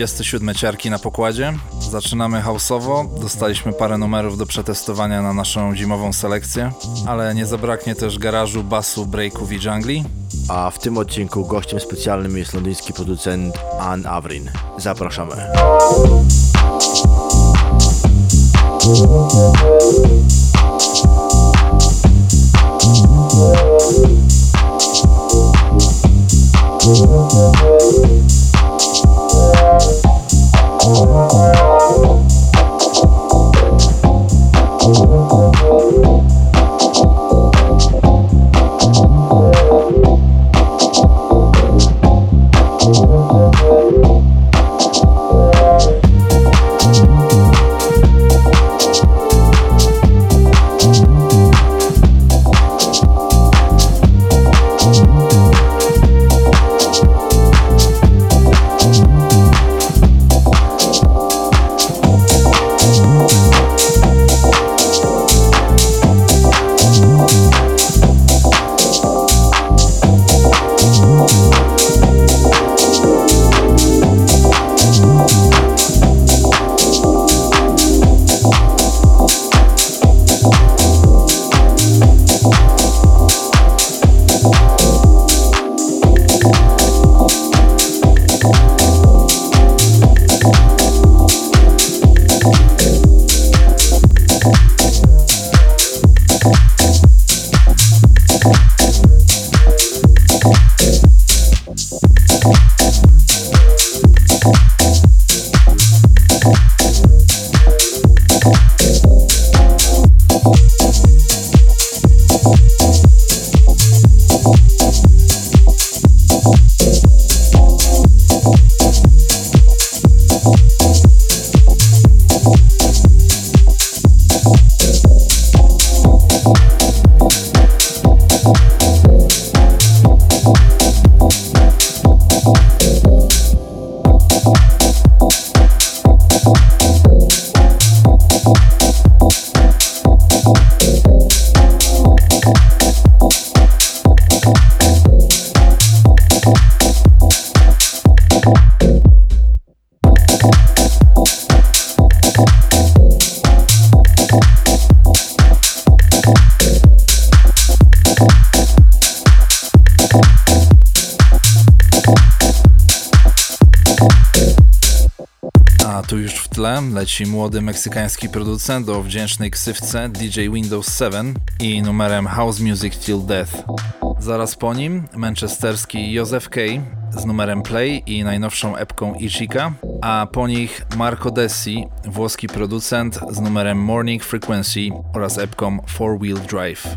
Siemano, tutaj 37 ciarki na pokładzie. Zaczynamy houseowo, dostaliśmy parę numerów do przetestowania na naszą zimową selekcję, ale nie zabraknie też garażu, basu, breaków i jungli. A w tym odcinku gościem specjalnym jest londyński producent Ann Avrin. Zapraszamy. Leci młody meksykański producent o wdzięcznej ksywce DJ Windows 7 i numerem House Music Till Death. Zaraz po nim manchesterski Joseph K z numerem Play i najnowszą epką Ichika, a po nich Marco Dessi, włoski producent z numerem Morning Frequency oraz epką Four Wheel Drive.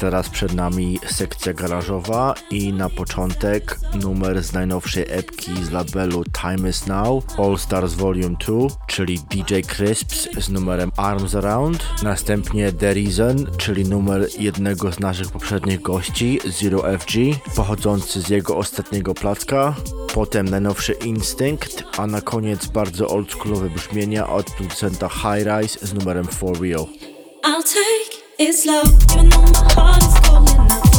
Teraz przed nami sekcja garażowa i na początek numer z najnowszej epki z labelu Time Is Now All Stars Volume 2, czyli DJ Crisps z numerem Arms Around, następnie The Reason, czyli numer jednego z naszych poprzednich gości, Zero FG, pochodzący z jego ostatniego placka, potem najnowszy Instinct, a na koniec bardzo oldschoolowe brzmienia od producenta High Rise z numerem For Real. I'll take it love, even though my heart is calling out.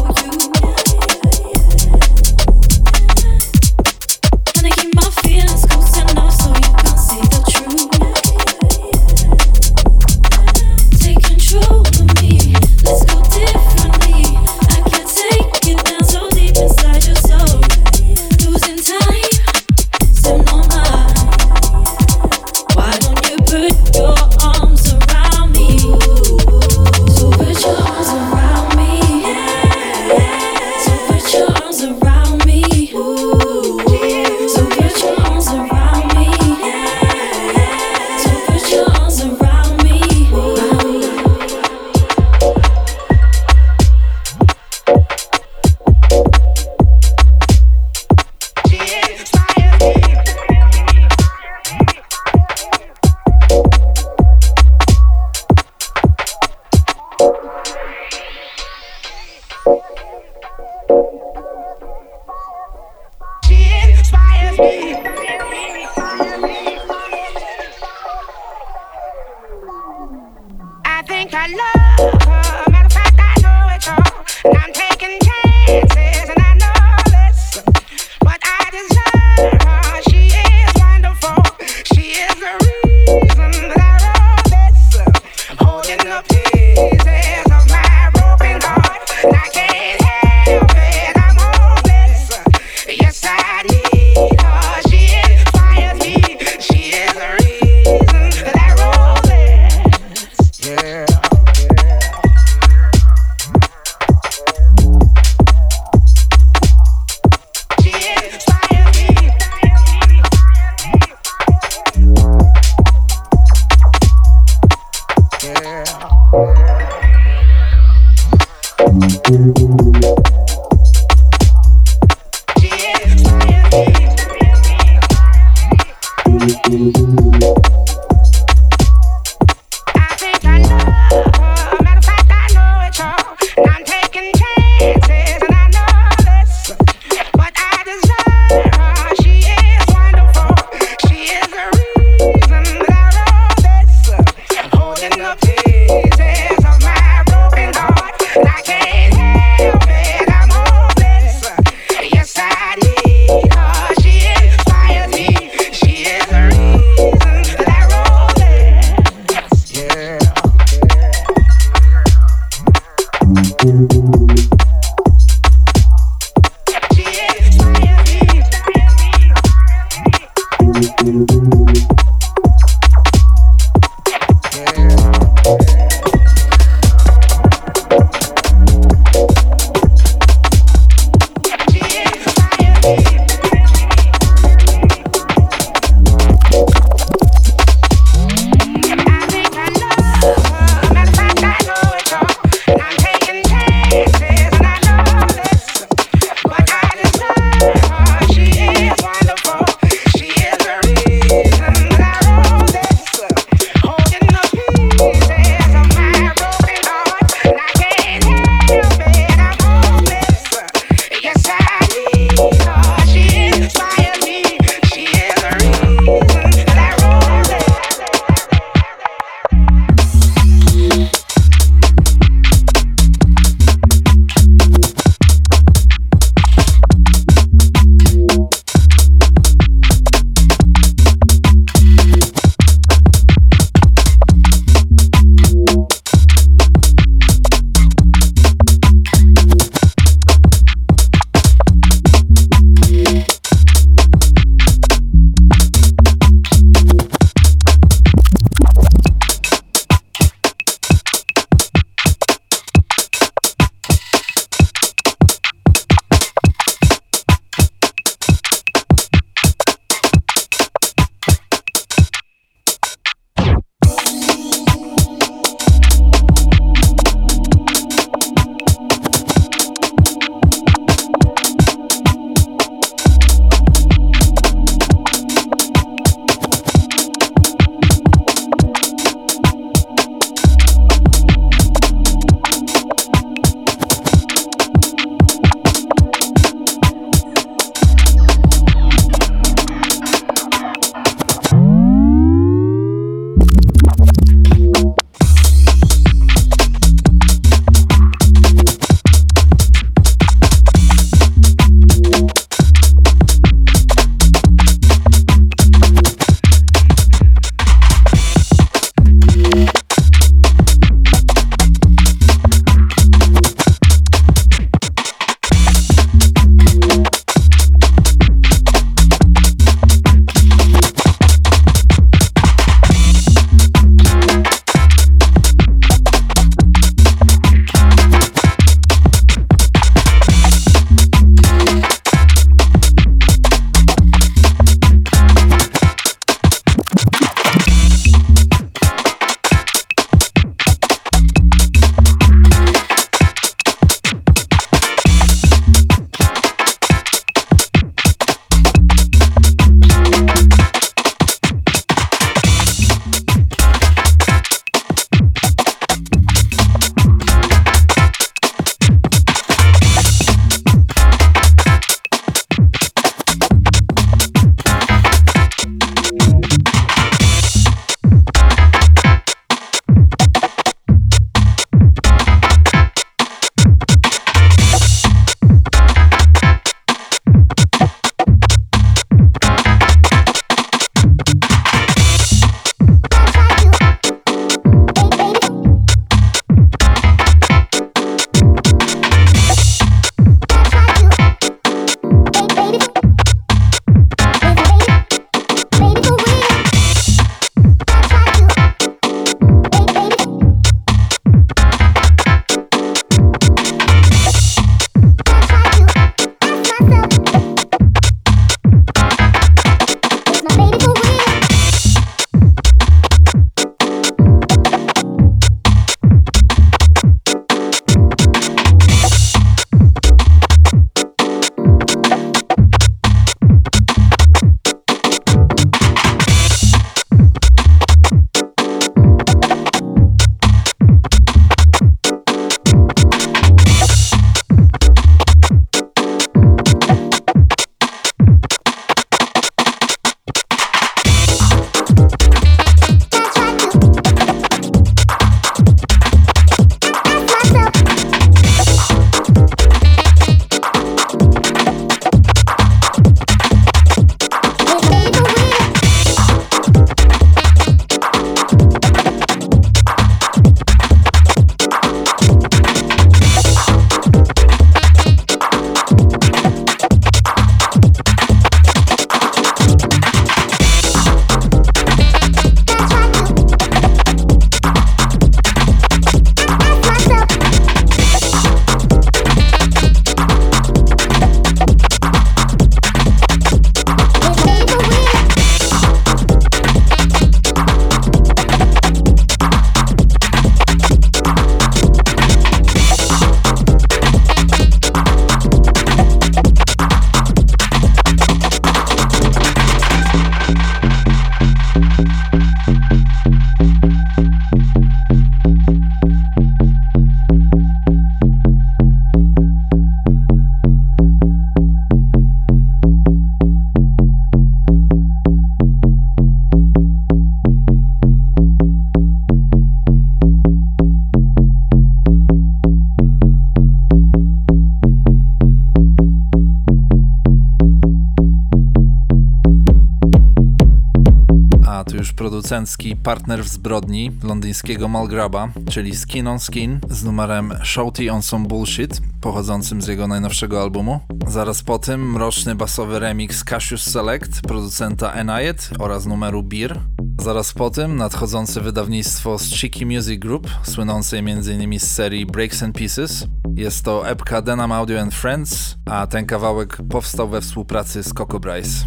Partner w zbrodni londyńskiego Malgraba, czyli Skin on Skin z numerem Shouty on Some Bullshit, pochodzącym z jego najnowszego albumu. Zaraz po tym mroczny basowy remix Cassius Select producenta Eniet oraz numeru Beer. Zaraz po tym nadchodzące wydawnictwo z Cheeky Music Group, słynącej m.in. z serii Breaks and Pieces. Jest to epka Denham Audio and Friends, a ten kawałek powstał we współpracy z Coco Bryce.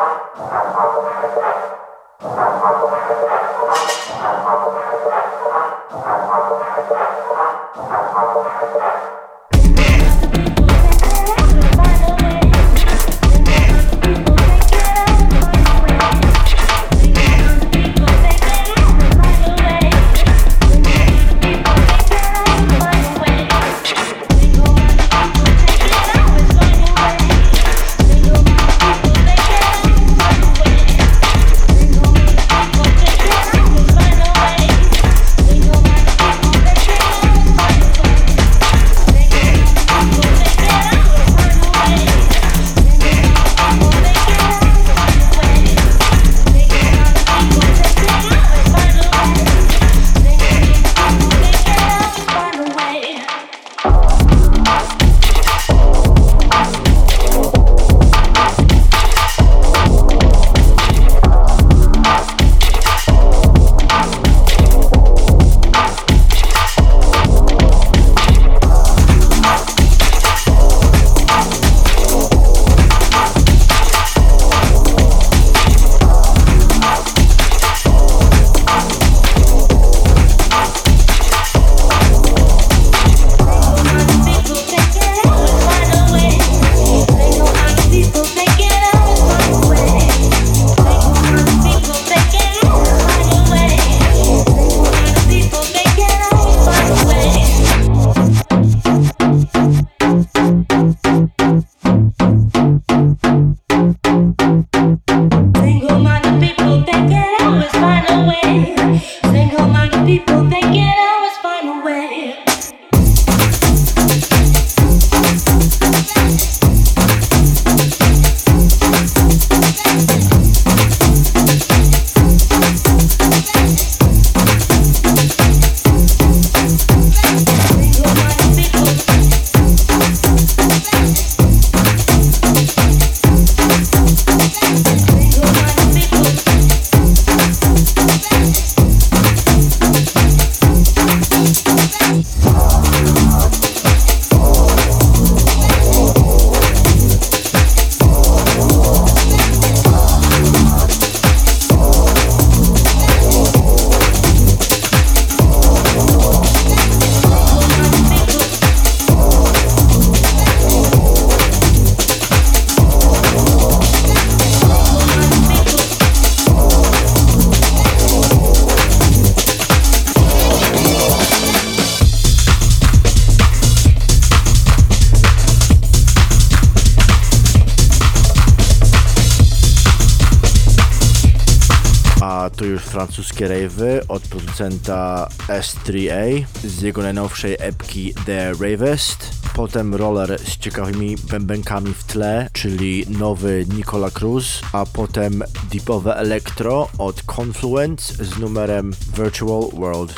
Thank you. Francuskie rave'y od producenta S3A z jego najnowszej epki The Ravest. Potem roller z ciekawymi bębenkami w tle, czyli nowy Nicola Cruz, a potem deepowe elektro od Confluence z numerem Virtual World.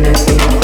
Thank.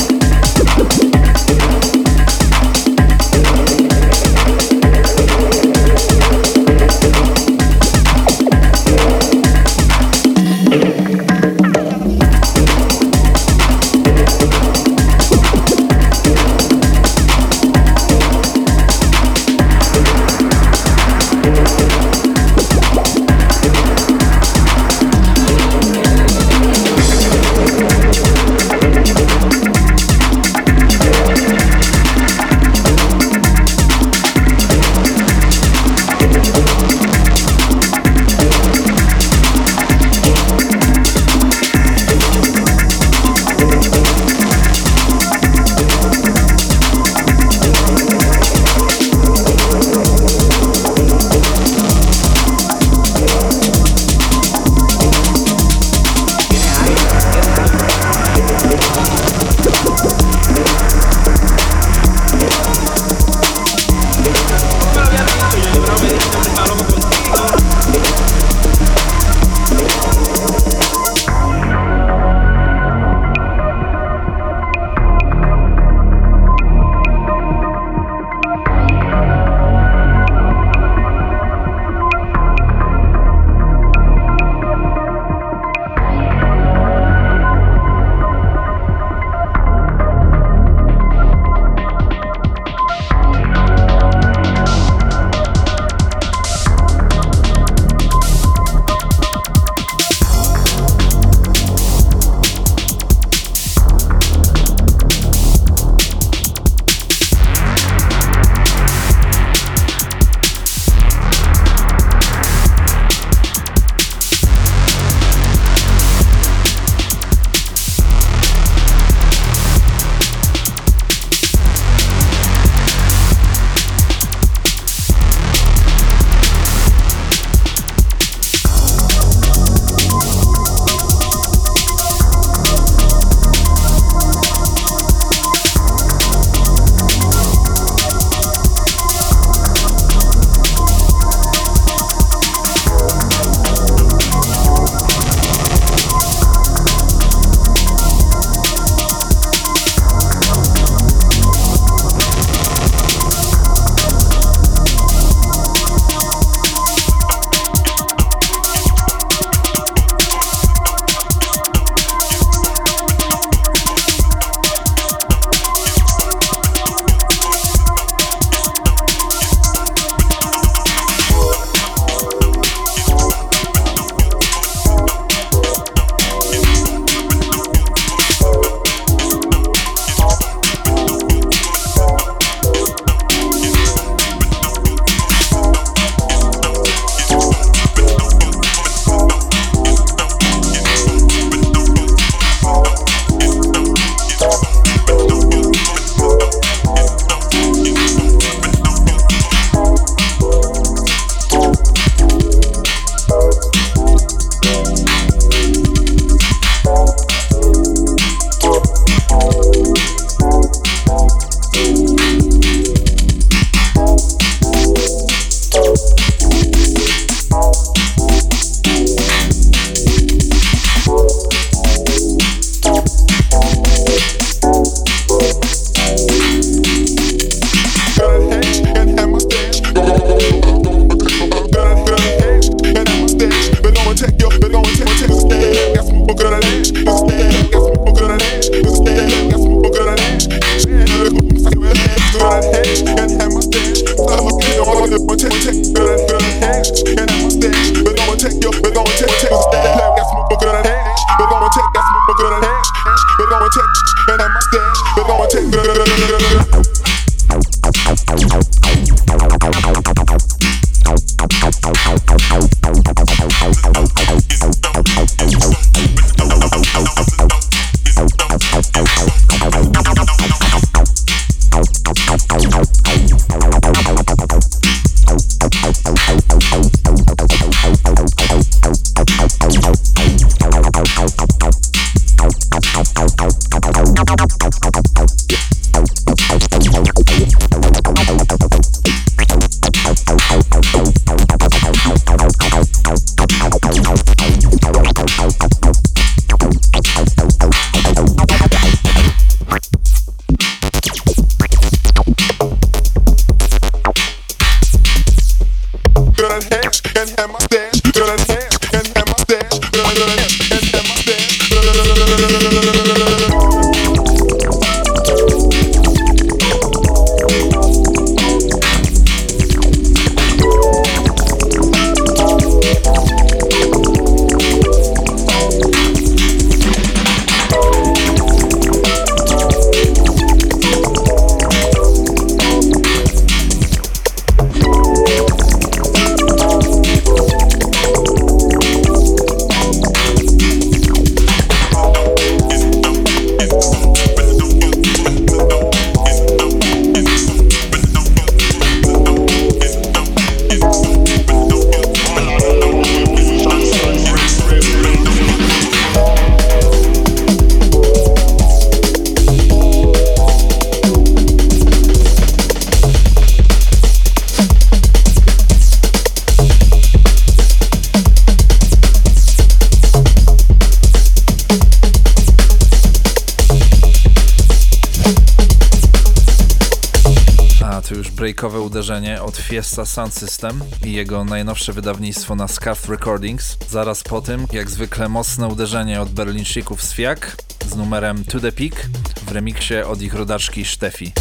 Uderzenie od Fiesta Sound System i jego najnowsze wydawnictwo na Scuff Recordings. Zaraz po tym, jak zwykle mocne uderzenie od berlińczyków z Fiak z numerem To The Peak w remiksie od ich rodaczki Steffi.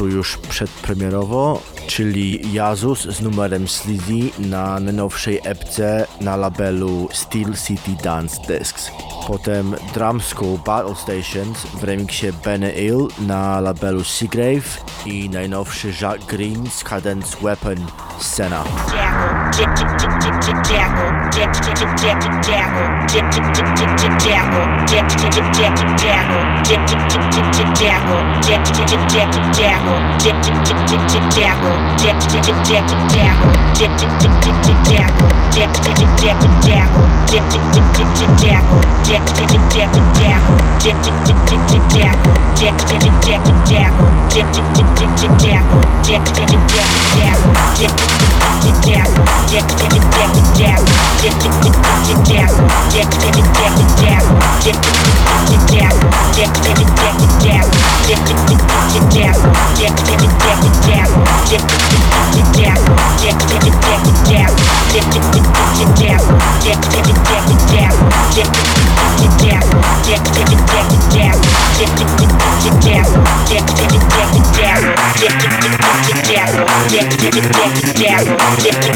Tu już przedpremierowo, czyli Jazus z numerem Sleazy na najnowszej epce na labelu Steel City Dance Discs. Potem Drum School Battle Stations w remiksie Benny Ill na labelu Seagrave i najnowszy Jacques Green z Cadence Weapon Scena. Yeah.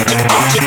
Yeah so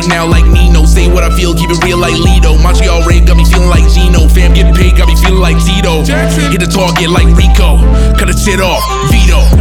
right now like Nino. Say what I feel, keep it real like Lido. Montreal raid got me feeling like Gino. Fam get paid, got me feeling like Tito. Hit the target like Rico, cut the shit off, Vito.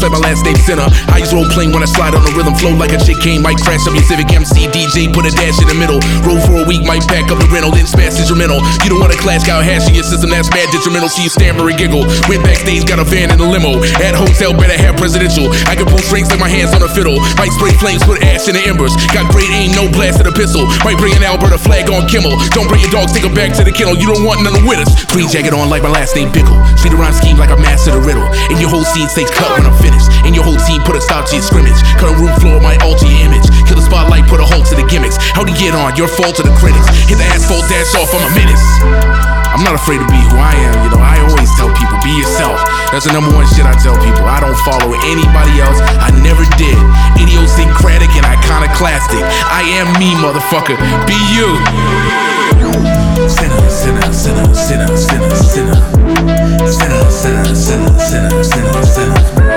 To the race like my last name center. Sinner. Eyes roll plain when I slide on the rhythm. Flow like a chick came, might crash up your Civic MC. DJ put a dash in the middle. Roll for a week, might pack up the rental, then smash instrumental. You don't want a class guy hashing your system, that's bad detrimental. See you stammer and giggle. Went backstage, got a van in a limo. At hotel, better have presidential. I can pull strings like my hands on a fiddle. Might spray flames, put ash in the embers. Got great aim, no blast the pistol. Might bring an Alberta flag on Kimmel. Don't bring your dogs, take them back to the kennel. You don't want none of with us. Green jacket on like my last name Pickle. Speed around scheme like I master the riddle. And your whole scene stays cut when I'm finished. And your whole team put a stop to your scrimmage. A room floor, might alter your image. Kill the spotlight, put a halt to the gimmicks. How'd he get on? Your fault to the critics. Hit the asphalt, dash off, I'm a menace. I'm not afraid to be who I am, you know. I always tell people, be yourself. That's the number one shit I tell people. I don't follow anybody else. I never did. Idiosyncratic and iconoclastic. I am me, motherfucker. Be you. Sinner, sinner, sinner, sinner, sinner, sinner. Sinner, sinner, sinner, sinner, sinner, sinner.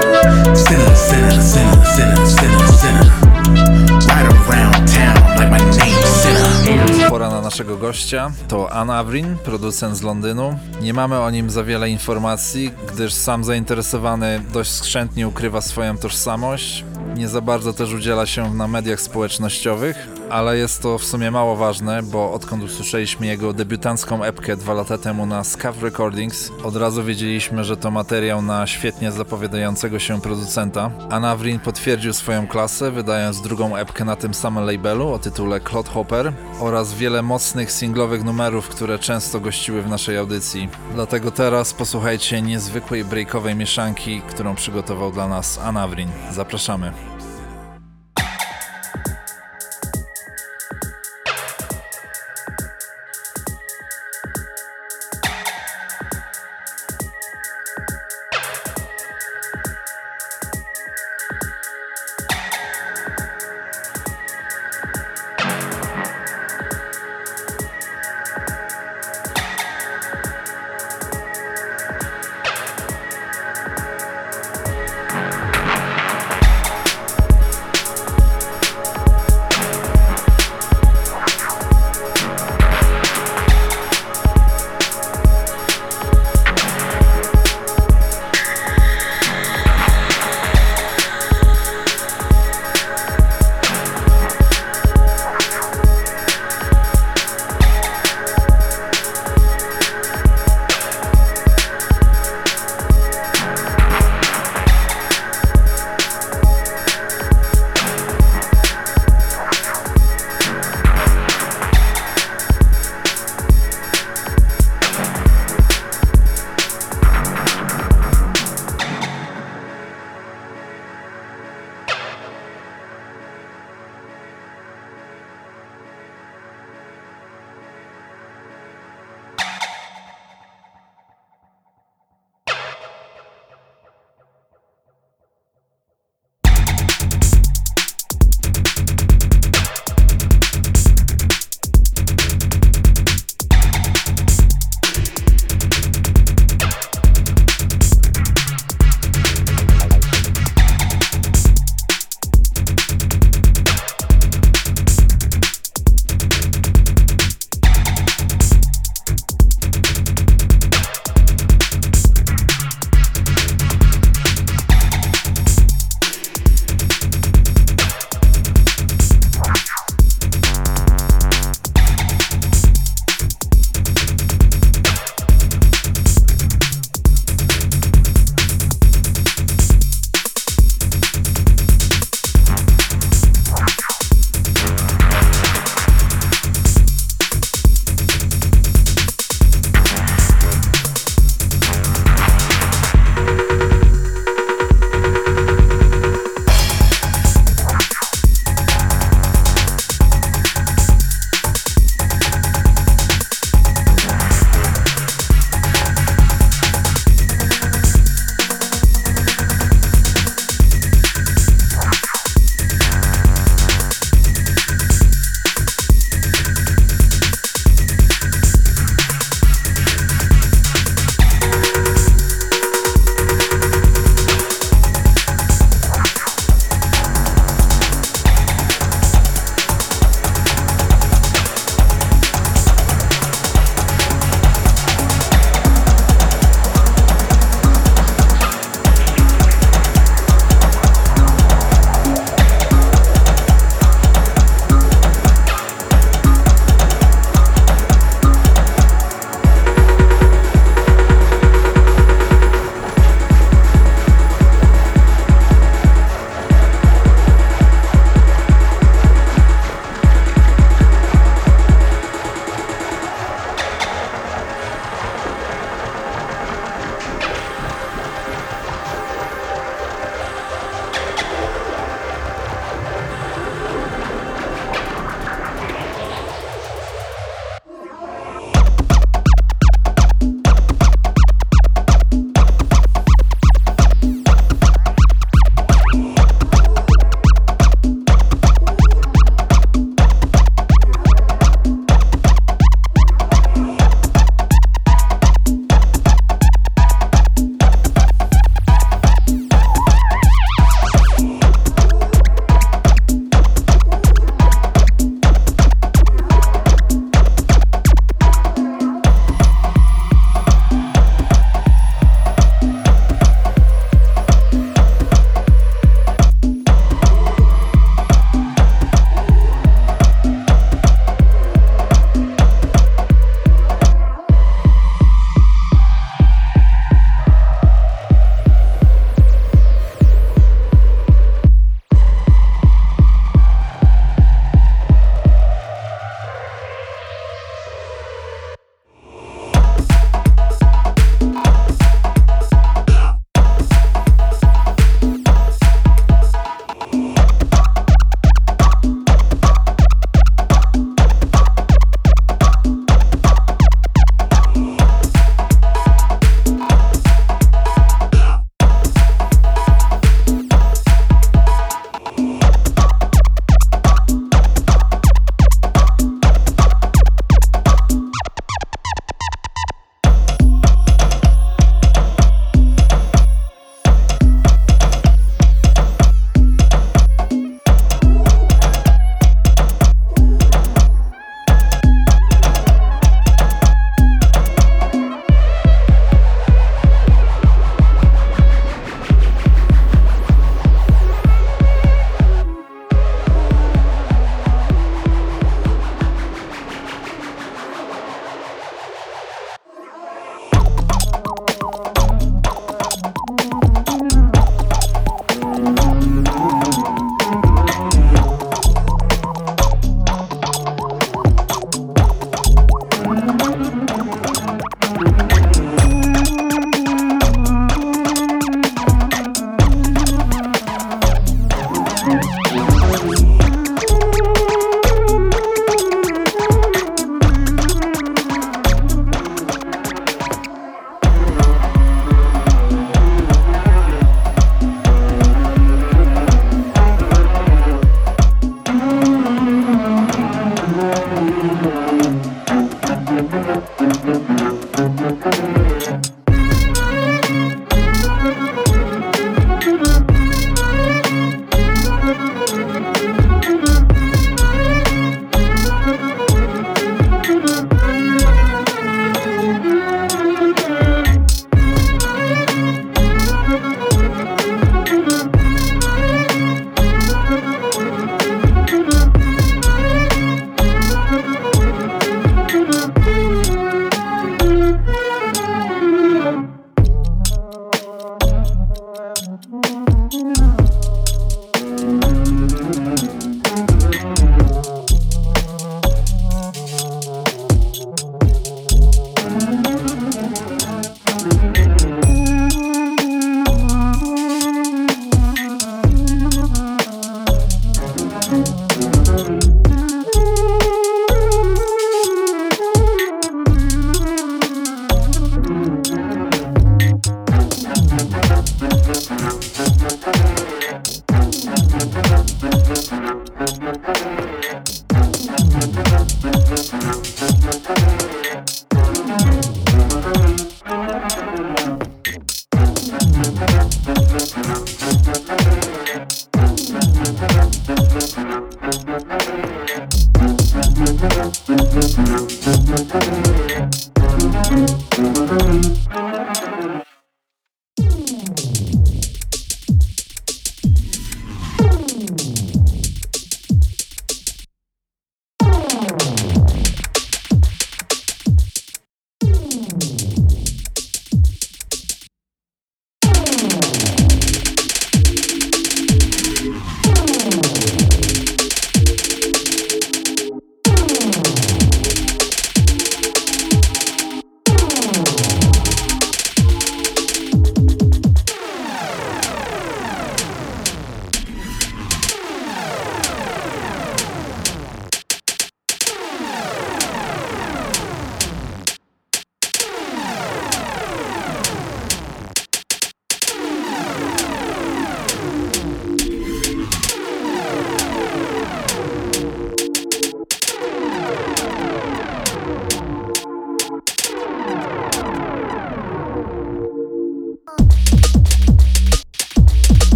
Sinner. Pora na naszego gościa. To Ann Avrin, producent z Londynu. Nie mamy o nim za wiele informacji, gdyż sam zainteresowany dość skrzętnie ukrywa swoją tożsamość. Nie za bardzo też udziela się na mediach społecznościowych, ale jest to w sumie mało ważne, bo odkąd usłyszeliśmy jego debiutancką epkę dwa lata temu na Scav Recordings, od razu wiedzieliśmy, że to materiał na świetnie zapowiadającego się producenta. Anavrin potwierdził swoją klasę, wydając drugą epkę na tym samym labelu o tytule Clodhopper oraz wiele mocnych singlowych numerów, które często gościły w naszej audycji. Dlatego teraz posłuchajcie niezwykłej breakowej mieszanki, którą przygotował dla nas Anavrin. Zapraszamy.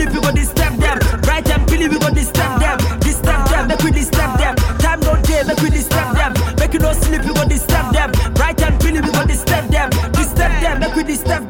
sleep, we gon' disturb them. Right and Billy, we go disturb them. Disturb them, make we disturb them. Time don't care, make we disturb them. Make you no sleep, we go disturb them. Right and Billy, we go disturb them. Disturb them, make we disturb them.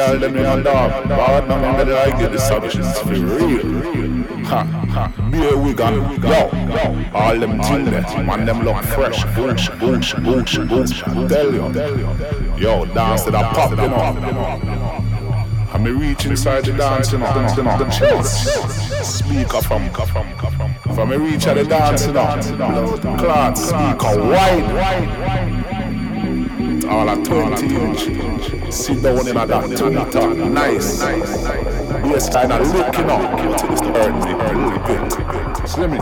I girl them in a dog? Bad man, gonna get the savages for real. Ha, ha, beer wig on, yo, all them things man, them look fresh, boosh, boosh, boosh, boosh, tell you. Yo, dance to that pop, you know. And me reach inside the dance, you know, the chills. Speaker from, from me reach at the dance, you know, cloth speaker wide. All at 20 inch. Sit down in a that two nice. Bass kind of looking up it's hurt me a little bit. See me?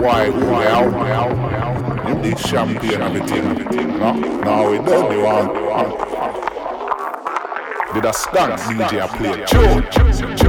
Why, why, out, why, out? You need champagne and everything, no? Now we don't, we want, did a skunk DJ play tune.